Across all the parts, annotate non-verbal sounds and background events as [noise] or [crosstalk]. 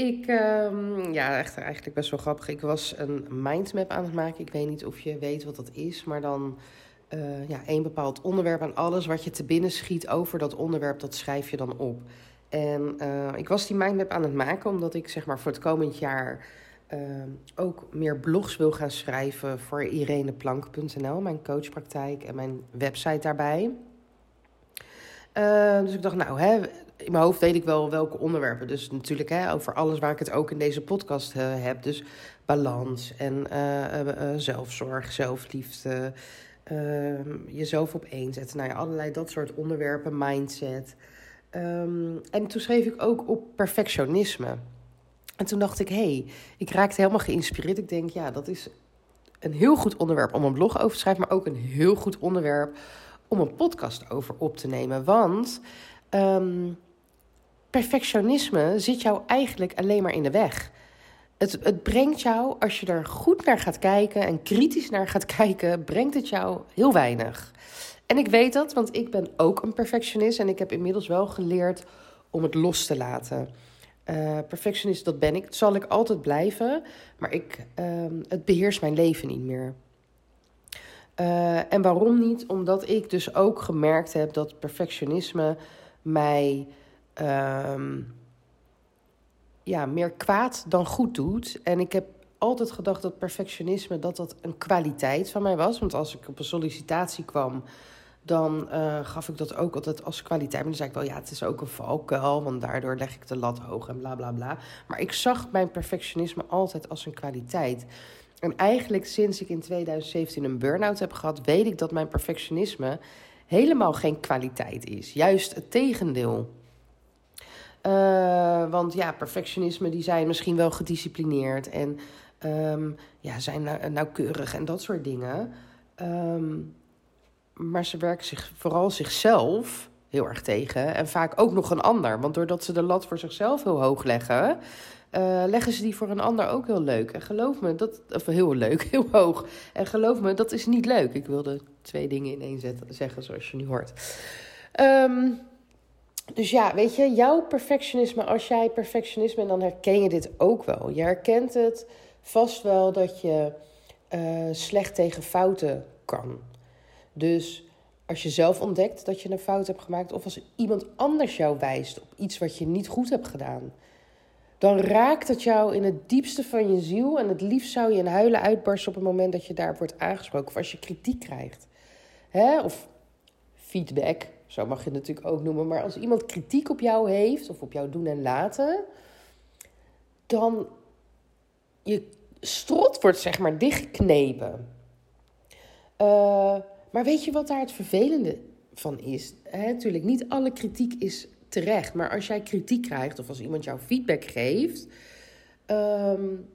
Ik, um, ja, echt eigenlijk best wel grappig. Ik was een mindmap aan het maken. Ik weet niet of je weet wat dat is, maar dan uh, ja, één bepaald onderwerp en alles wat je te binnen schiet over dat onderwerp, dat schrijf je dan op. En uh, ik was die mindmap aan het maken omdat ik zeg maar voor het komend jaar uh, ook meer blogs wil gaan schrijven voor ireneplank.nl, mijn coachpraktijk en mijn website daarbij. Uh, dus ik dacht, nou, hè, in mijn hoofd weet ik wel welke onderwerpen. Dus natuurlijk hè, over alles waar ik het ook in deze podcast uh, heb. Dus balans en uh, zelfzorg, zelfliefde, ehm, jezelf op één zetten. Nou ja, allerlei dat soort onderwerpen, mindset. Um, en toen schreef ik ook op perfectionisme. En toen dacht ik, hé, hey, ik raakte helemaal geïnspireerd. Ik denk, ja, dat is een heel goed onderwerp om een blog over te schrijven, maar ook een heel goed onderwerp om een podcast over op te nemen. Want um, perfectionisme zit jou eigenlijk alleen maar in de weg. Het, het brengt jou, als je er goed naar gaat kijken en kritisch naar gaat [laughs] kijken, brengt het jou heel weinig. En ik weet dat, want ik ben ook een perfectionist en ik heb inmiddels wel geleerd om het los te laten. Uh, perfectionist, dat ben ik. Dat zal ik altijd blijven, maar ik, uh, het beheerst mijn leven niet meer. Uh, en waarom niet? Omdat ik dus ook gemerkt heb dat perfectionisme mij um, ja, meer kwaad dan goed doet. En ik heb altijd gedacht dat perfectionisme dat dat een kwaliteit van mij was. Want als ik op een sollicitatie kwam, dan uh, gaf ik dat ook altijd als kwaliteit. Maar dan zei ik wel, ja, het is ook een valkuil, want daardoor leg ik de lat hoog en bla bla bla. Maar ik zag mijn perfectionisme altijd als een kwaliteit. En eigenlijk sinds ik in 2017 een burn-out heb gehad, weet ik dat mijn perfectionisme helemaal geen kwaliteit is. Juist het tegendeel. Uh, want ja, perfectionisme die zijn misschien wel gedisciplineerd en um, ja, zijn nauwkeurig en dat soort dingen. Um, maar ze werken zich vooral zichzelf heel erg tegen en vaak ook nog een ander. Want doordat ze de lat voor zichzelf heel hoog leggen, uh, leggen ze die voor een ander ook heel leuk. En geloof me, dat, of heel leuk, [laughs] heel hoog. En geloof me, dat is niet leuk. Ik wilde twee dingen in één zeggen, zoals je nu hoort. Um, dus ja, weet je, jouw perfectionisme, als jij perfectionist bent, dan herken je dit ook wel. Je herkent het vast wel dat je uh, slecht tegen fouten kan. Dus als je zelf ontdekt dat je een fout hebt gemaakt, of als iemand anders jou wijst op iets wat je niet goed hebt gedaan, dan raakt het jou in het diepste van je ziel. En het liefst zou je in huilen uitbarsten op het moment dat je daarop wordt aangesproken, of als je kritiek krijgt. Hè? Of feedback, zo mag je het natuurlijk ook noemen. Maar als iemand kritiek op jou heeft, of op jouw doen en laten, dan je strot wordt zeg maar dichtgeknepen. Uh, maar weet je wat daar het vervelende van is? Natuurlijk, niet alle kritiek is terecht. Maar als jij kritiek krijgt of als iemand jou feedback geeft, um,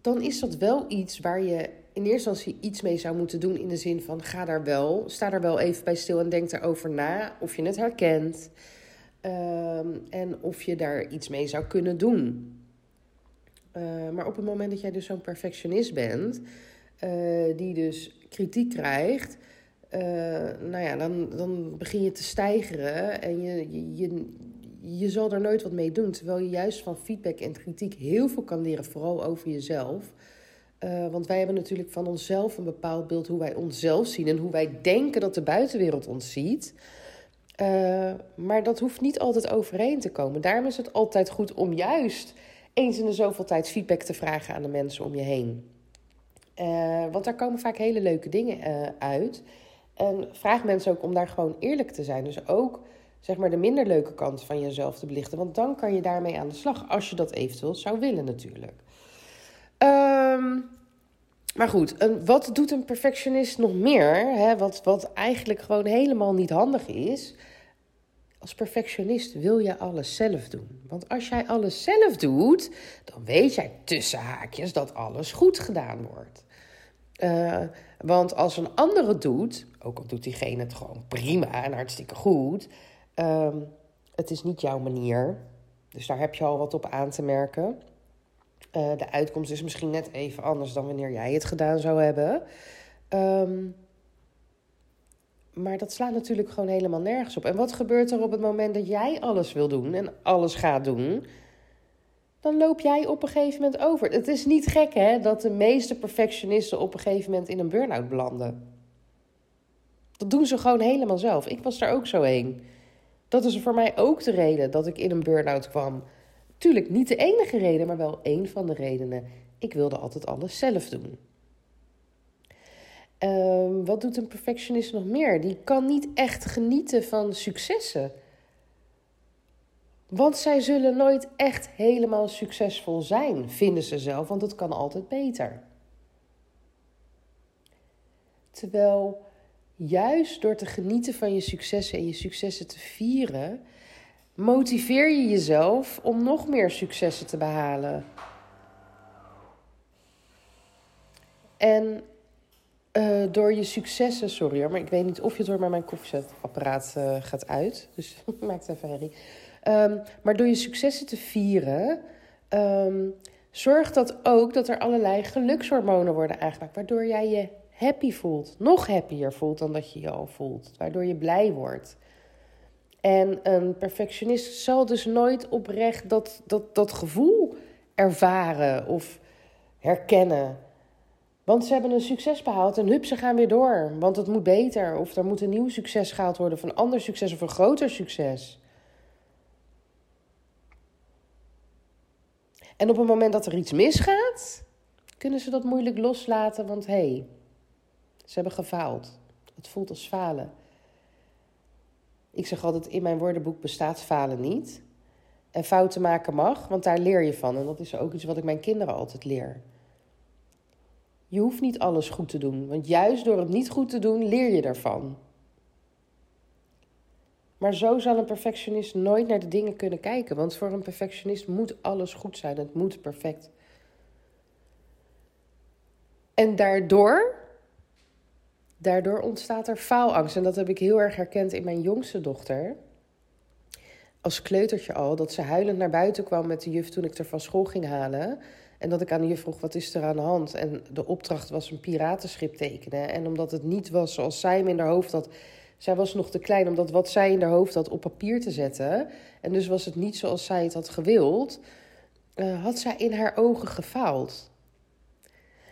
dan is dat wel iets waar je in eerste instantie iets mee zou moeten doen. In de zin van: ga daar wel, sta daar wel even bij stil en denk daarover na. Of je het herkent. Um, en of je daar iets mee zou kunnen doen. Uh, maar op het moment dat jij dus zo'n perfectionist bent, uh, die dus kritiek krijgt, uh, nou ja, dan, dan begin je te stijgeren en je, je, je, je zal er nooit wat mee doen. Terwijl je juist van feedback en kritiek heel veel kan leren, vooral over jezelf. Uh, want wij hebben natuurlijk van onszelf een bepaald beeld hoe wij onszelf zien en hoe wij denken dat de buitenwereld ons ziet. Uh, maar dat hoeft niet altijd overeen te komen. Daarom is het altijd goed om juist eens in de zoveel tijd feedback te vragen aan de mensen om je heen. Want daar komen vaak hele leuke dingen uit. En vraag mensen ook om daar gewoon eerlijk te zijn. Dus ook zeg maar de minder leuke kant van jezelf te belichten. Want dan kan je daarmee aan de slag. Als je dat eventueel zou willen natuurlijk. Um, maar goed, wat doet een perfectionist nog meer? Hè, wat, wat eigenlijk gewoon helemaal niet handig is. Als perfectionist wil je alles zelf doen. Want als jij alles zelf doet, dan weet jij tussen haakjes dat alles goed gedaan wordt. Uh, want als een ander het doet, ook al doet diegene het gewoon prima en hartstikke goed, uh, het is niet jouw manier. Dus daar heb je al wat op aan te merken. Uh, de uitkomst is misschien net even anders dan wanneer jij het gedaan zou hebben. Um, maar dat slaat natuurlijk gewoon helemaal nergens op. En wat gebeurt er op het moment dat jij alles wil doen en alles gaat doen? Dan loop jij op een gegeven moment over. Het is niet gek hè, dat de meeste perfectionisten op een gegeven moment in een burn-out belanden. Dat doen ze gewoon helemaal zelf. Ik was daar ook zo heen. Dat is voor mij ook de reden dat ik in een burn-out kwam. Tuurlijk niet de enige reden, maar wel één van de redenen. Ik wilde altijd alles zelf doen. Um, wat doet een perfectionist nog meer? Die kan niet echt genieten van successen. Want zij zullen nooit echt helemaal succesvol zijn, vinden ze zelf, want het kan altijd beter. Terwijl juist door te genieten van je successen en je successen te vieren, motiveer je jezelf om nog meer successen te behalen. En uh, door je successen, sorry hoor, maar ik weet niet of je het door maar mijn koffiezetapparaat uh, gaat uit. Dus [laughs] maakt even herrie. Um, maar door je successen te vieren, um, zorgt dat ook dat er allerlei gelukshormonen worden aangemaakt. Waardoor jij je happy voelt. Nog happier voelt dan dat je je al voelt. Waardoor je blij wordt. En een perfectionist zal dus nooit oprecht dat, dat, dat gevoel ervaren of herkennen. Want ze hebben een succes behaald en hup, ze gaan weer door. Want het moet beter. Of er moet een nieuw succes gehaald worden. Of een ander succes of een groter succes. En op het moment dat er iets misgaat, kunnen ze dat moeilijk loslaten. Want hé, hey, ze hebben gefaald. Het voelt als falen. Ik zeg altijd, in mijn woordenboek bestaat falen niet. En fouten maken mag, want daar leer je van. En dat is ook iets wat ik mijn kinderen altijd leer. Je hoeft niet alles goed te doen, want juist door het niet goed te doen leer je ervan. Maar zo zal een perfectionist nooit naar de dingen kunnen kijken, want voor een perfectionist moet alles goed zijn, het moet perfect. En daardoor, daardoor ontstaat er faalangst. En dat heb ik heel erg herkend in mijn jongste dochter. Als kleutertje al, dat ze huilend naar buiten kwam met de juf toen ik er van school ging halen. En dat ik aan de juf vroeg, wat is er aan de hand? En de opdracht was een piratenschip tekenen. En omdat het niet was zoals zij hem in haar hoofd had... Zij was nog te klein om dat wat zij in haar hoofd had op papier te zetten. En dus was het niet zoals zij het had gewild. Uh, had zij in haar ogen gefaald.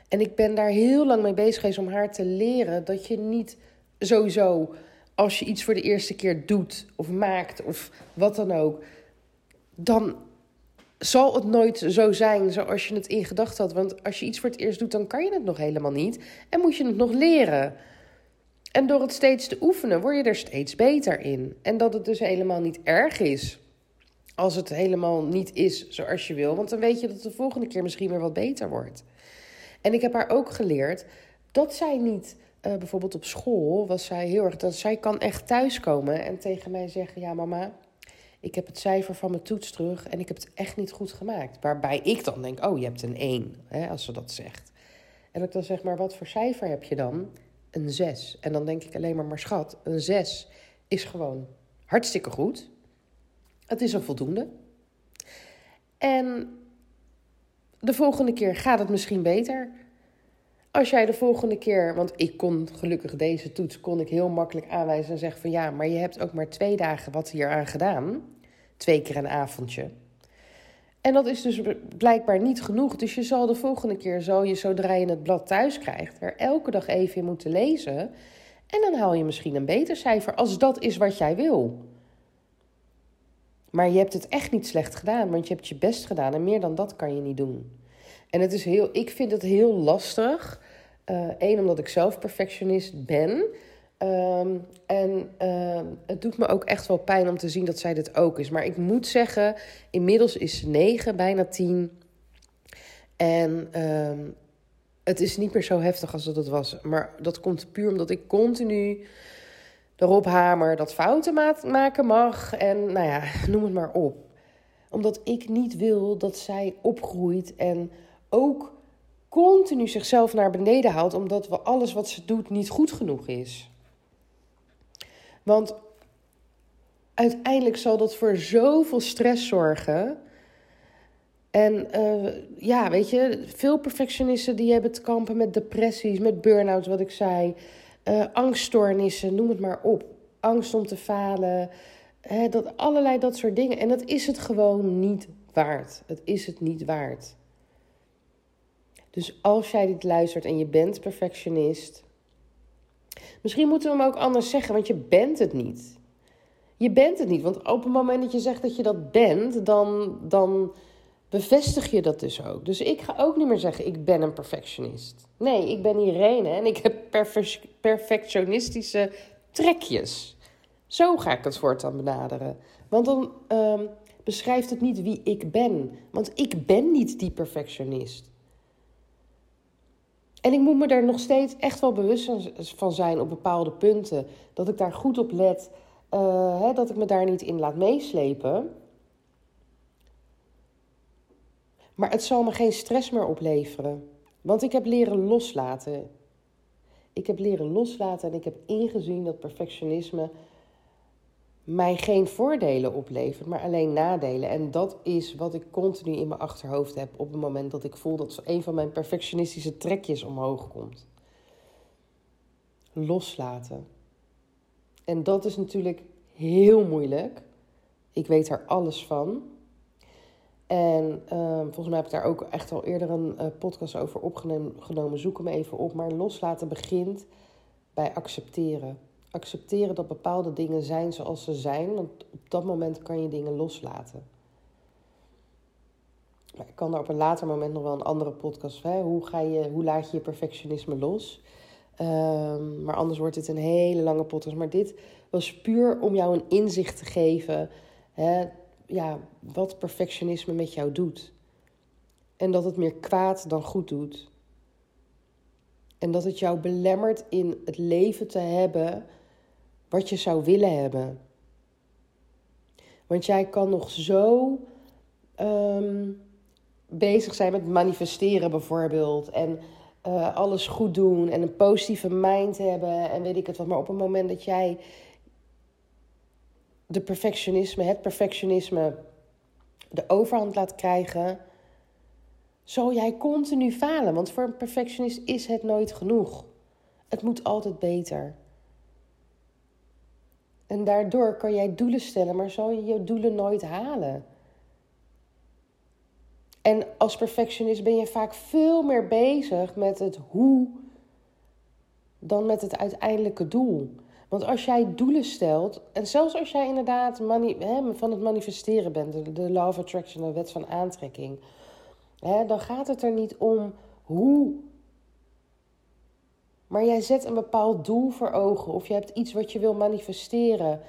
En ik ben daar heel lang mee bezig geweest om haar te leren dat je niet sowieso, als je iets voor de eerste keer doet of maakt of wat dan ook, dan zal het nooit zo zijn zoals je het in gedachten had. Want als je iets voor het eerst doet, dan kan je het nog helemaal niet. En moet je het nog leren. En door het steeds te oefenen, word je er steeds beter in. En dat het dus helemaal niet erg is. Als het helemaal niet is zoals je wil. Want dan weet je dat het de volgende keer misschien weer wat beter wordt. En ik heb haar ook geleerd dat zij niet, uh, bijvoorbeeld op school, was zij heel erg. Dat zij kan echt thuiskomen en tegen mij zeggen: Ja, mama, ik heb het cijfer van mijn toets terug en ik heb het echt niet goed gemaakt. Waarbij ik dan denk, oh, je hebt een 1, hè, als ze dat zegt. En ik dan zeg, maar wat voor cijfer heb je dan? Een 6. En dan denk ik alleen maar, maar schat, een 6 is gewoon hartstikke goed. Het is een voldoende. En de volgende keer gaat het misschien beter. Als jij de volgende keer, want ik kon gelukkig deze toets, kon ik heel makkelijk aanwijzen en zeggen van ja, maar je hebt ook maar twee dagen wat hier aan gedaan. Twee keer een avondje. En dat is dus blijkbaar niet genoeg. Dus je zal de volgende keer, zo je zodra je het blad thuis krijgt, er elke dag even in moeten lezen. En dan haal je misschien een beter cijfer als dat is wat jij wil. Maar je hebt het echt niet slecht gedaan, want je hebt je best gedaan en meer dan dat kan je niet doen. En het is heel, ik vind het heel lastig. Eén, uh, omdat ik zelf perfectionist ben. Um, en uh, het doet me ook echt wel pijn om te zien dat zij dit ook is. Maar ik moet zeggen, inmiddels is ze negen, bijna tien. En um, het is niet meer zo heftig als dat het was. Maar dat komt puur omdat ik continu erop hamer dat fouten maken mag. En nou ja, [laughs] noem het maar op. Omdat ik niet wil dat zij opgroeit en ook continu zichzelf naar beneden haalt, omdat we alles wat ze doet niet goed genoeg is. Want uiteindelijk zal dat voor zoveel stress zorgen. En uh, ja, weet je, veel perfectionisten die hebben te kampen met depressies, met burn-out, wat ik zei, uh, angststoornissen, noem het maar op. Angst om te falen, hè, dat, allerlei dat soort dingen. En dat is het gewoon niet waard. Het is het niet waard. Dus als jij dit luistert en je bent perfectionist, misschien moeten we hem ook anders zeggen, want je bent het niet. Je bent het niet, want op het moment dat je zegt dat je dat bent, dan, dan bevestig je dat dus ook. Dus ik ga ook niet meer zeggen, ik ben een perfectionist. Nee, ik ben Irene en ik heb perfectionistische trekjes. Zo ga ik het voortaan benaderen. Want dan um, beschrijft het niet wie ik ben. Want ik ben niet die perfectionist. En ik moet me er nog steeds echt wel bewust van zijn op bepaalde punten. Dat ik daar goed op let. Uh, hè, dat ik me daar niet in laat meeslepen. Maar het zal me geen stress meer opleveren. Want ik heb leren loslaten. Ik heb leren loslaten en ik heb ingezien dat perfectionisme mij geen voordelen oplevert, maar alleen nadelen. En dat is wat ik continu in mijn achterhoofd heb op het moment dat ik voel dat een van mijn perfectionistische trekjes omhoog komt. Loslaten. En dat is natuurlijk heel moeilijk. Ik weet er alles van. En uh, volgens mij heb ik daar ook echt al eerder een uh, podcast over opgenomen. Zoek hem even op. Maar loslaten begint bij accepteren. Accepteren dat bepaalde dingen zijn zoals ze zijn. Want op dat moment kan je dingen loslaten. Maar ik kan er op een later moment nog wel een andere podcast. Hè? Hoe, ga je, hoe laat je je perfectionisme los? Um, maar anders wordt het een hele lange podcast. Maar dit was puur om jou een inzicht te geven. Hè? ja, wat perfectionisme met jou doet. En dat het meer kwaad dan goed doet. En dat het jou belemmert in het leven te hebben wat je zou willen hebben. Want jij kan nog zo um, bezig zijn met manifesteren bijvoorbeeld. En uh, alles goed doen en een positieve mind hebben en weet ik het wat. Maar op het moment dat jij de perfectionisme, het perfectionisme, de overhand laat krijgen, zal jij continu falen. Want voor een perfectionist is het nooit genoeg. Het moet altijd beter. En daardoor kan jij doelen stellen, maar zal je je doelen nooit halen. En als perfectionist ben je vaak veel meer bezig met het hoe dan met het uiteindelijke doel. Want als jij doelen stelt, en zelfs als jij inderdaad hè, van het manifesteren bent, de, de law of attraction, de wet van aantrekking, hè, dan gaat het er niet om hoe. Maar jij zet een bepaald doel voor ogen of je hebt iets wat je wil manifesteren.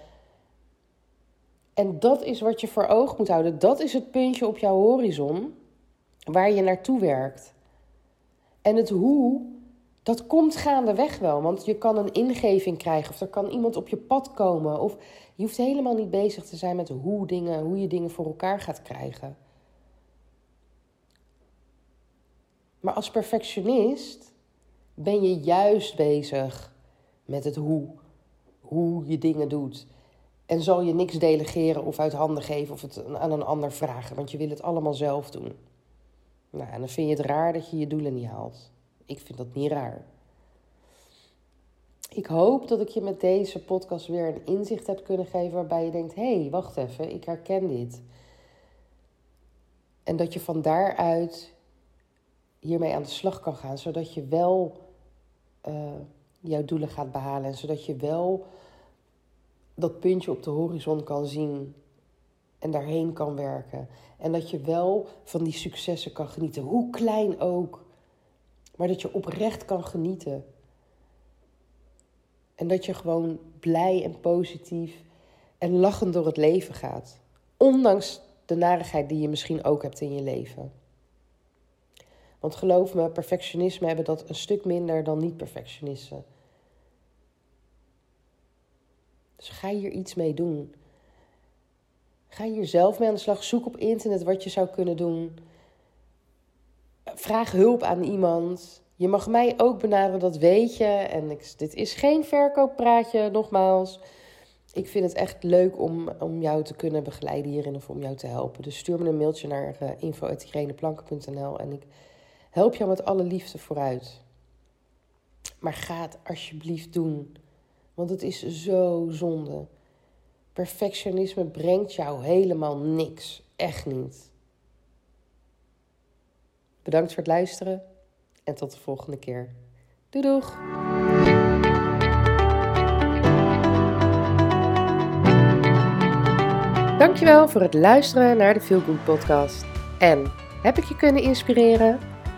En dat is wat je voor ogen moet houden. Dat is het puntje op jouw horizon waar je naartoe werkt. En het hoe dat komt gaandeweg wel, want je kan een ingeving krijgen of er kan iemand op je pad komen. Of je hoeft helemaal niet bezig te zijn met hoe, dingen, hoe je dingen voor elkaar gaat krijgen. Maar als perfectionist ben je juist bezig met het hoe. Hoe je dingen doet. En zal je niks delegeren of uit handen geven of het aan een ander vragen, want je wil het allemaal zelf doen. Nou, en dan vind je het raar dat je je doelen niet haalt ik vind dat niet raar. Ik hoop dat ik je met deze podcast weer een inzicht heb kunnen geven waarbij je denkt: hé, hey, wacht even, ik herken dit. En dat je van daaruit hiermee aan de slag kan gaan, zodat je wel uh, jouw doelen gaat behalen en zodat je wel dat puntje op de horizon kan zien en daarheen kan werken. En dat je wel van die successen kan genieten, hoe klein ook. Maar dat je oprecht kan genieten. En dat je gewoon blij en positief en lachend door het leven gaat. Ondanks de narigheid die je misschien ook hebt in je leven. Want geloof me, perfectionisme hebben dat een stuk minder dan niet-perfectionisten. Dus ga hier iets mee doen. Ga hier zelf mee aan de slag. Zoek op internet wat je zou kunnen doen. Vraag hulp aan iemand. Je mag mij ook benaderen, dat weet je. En ik, dit is geen verkooppraatje, nogmaals. Ik vind het echt leuk om, om jou te kunnen begeleiden hierin of om jou te helpen. Dus stuur me een mailtje naar uh, en ik help jou met alle liefde vooruit. Maar ga het alsjeblieft doen. Want het is zo zonde. Perfectionisme brengt jou helemaal niks. Echt niet. Bedankt voor het luisteren en tot de volgende keer. Doei doeg! Dankjewel voor het luisteren naar de Feel Good podcast. En heb ik je kunnen inspireren?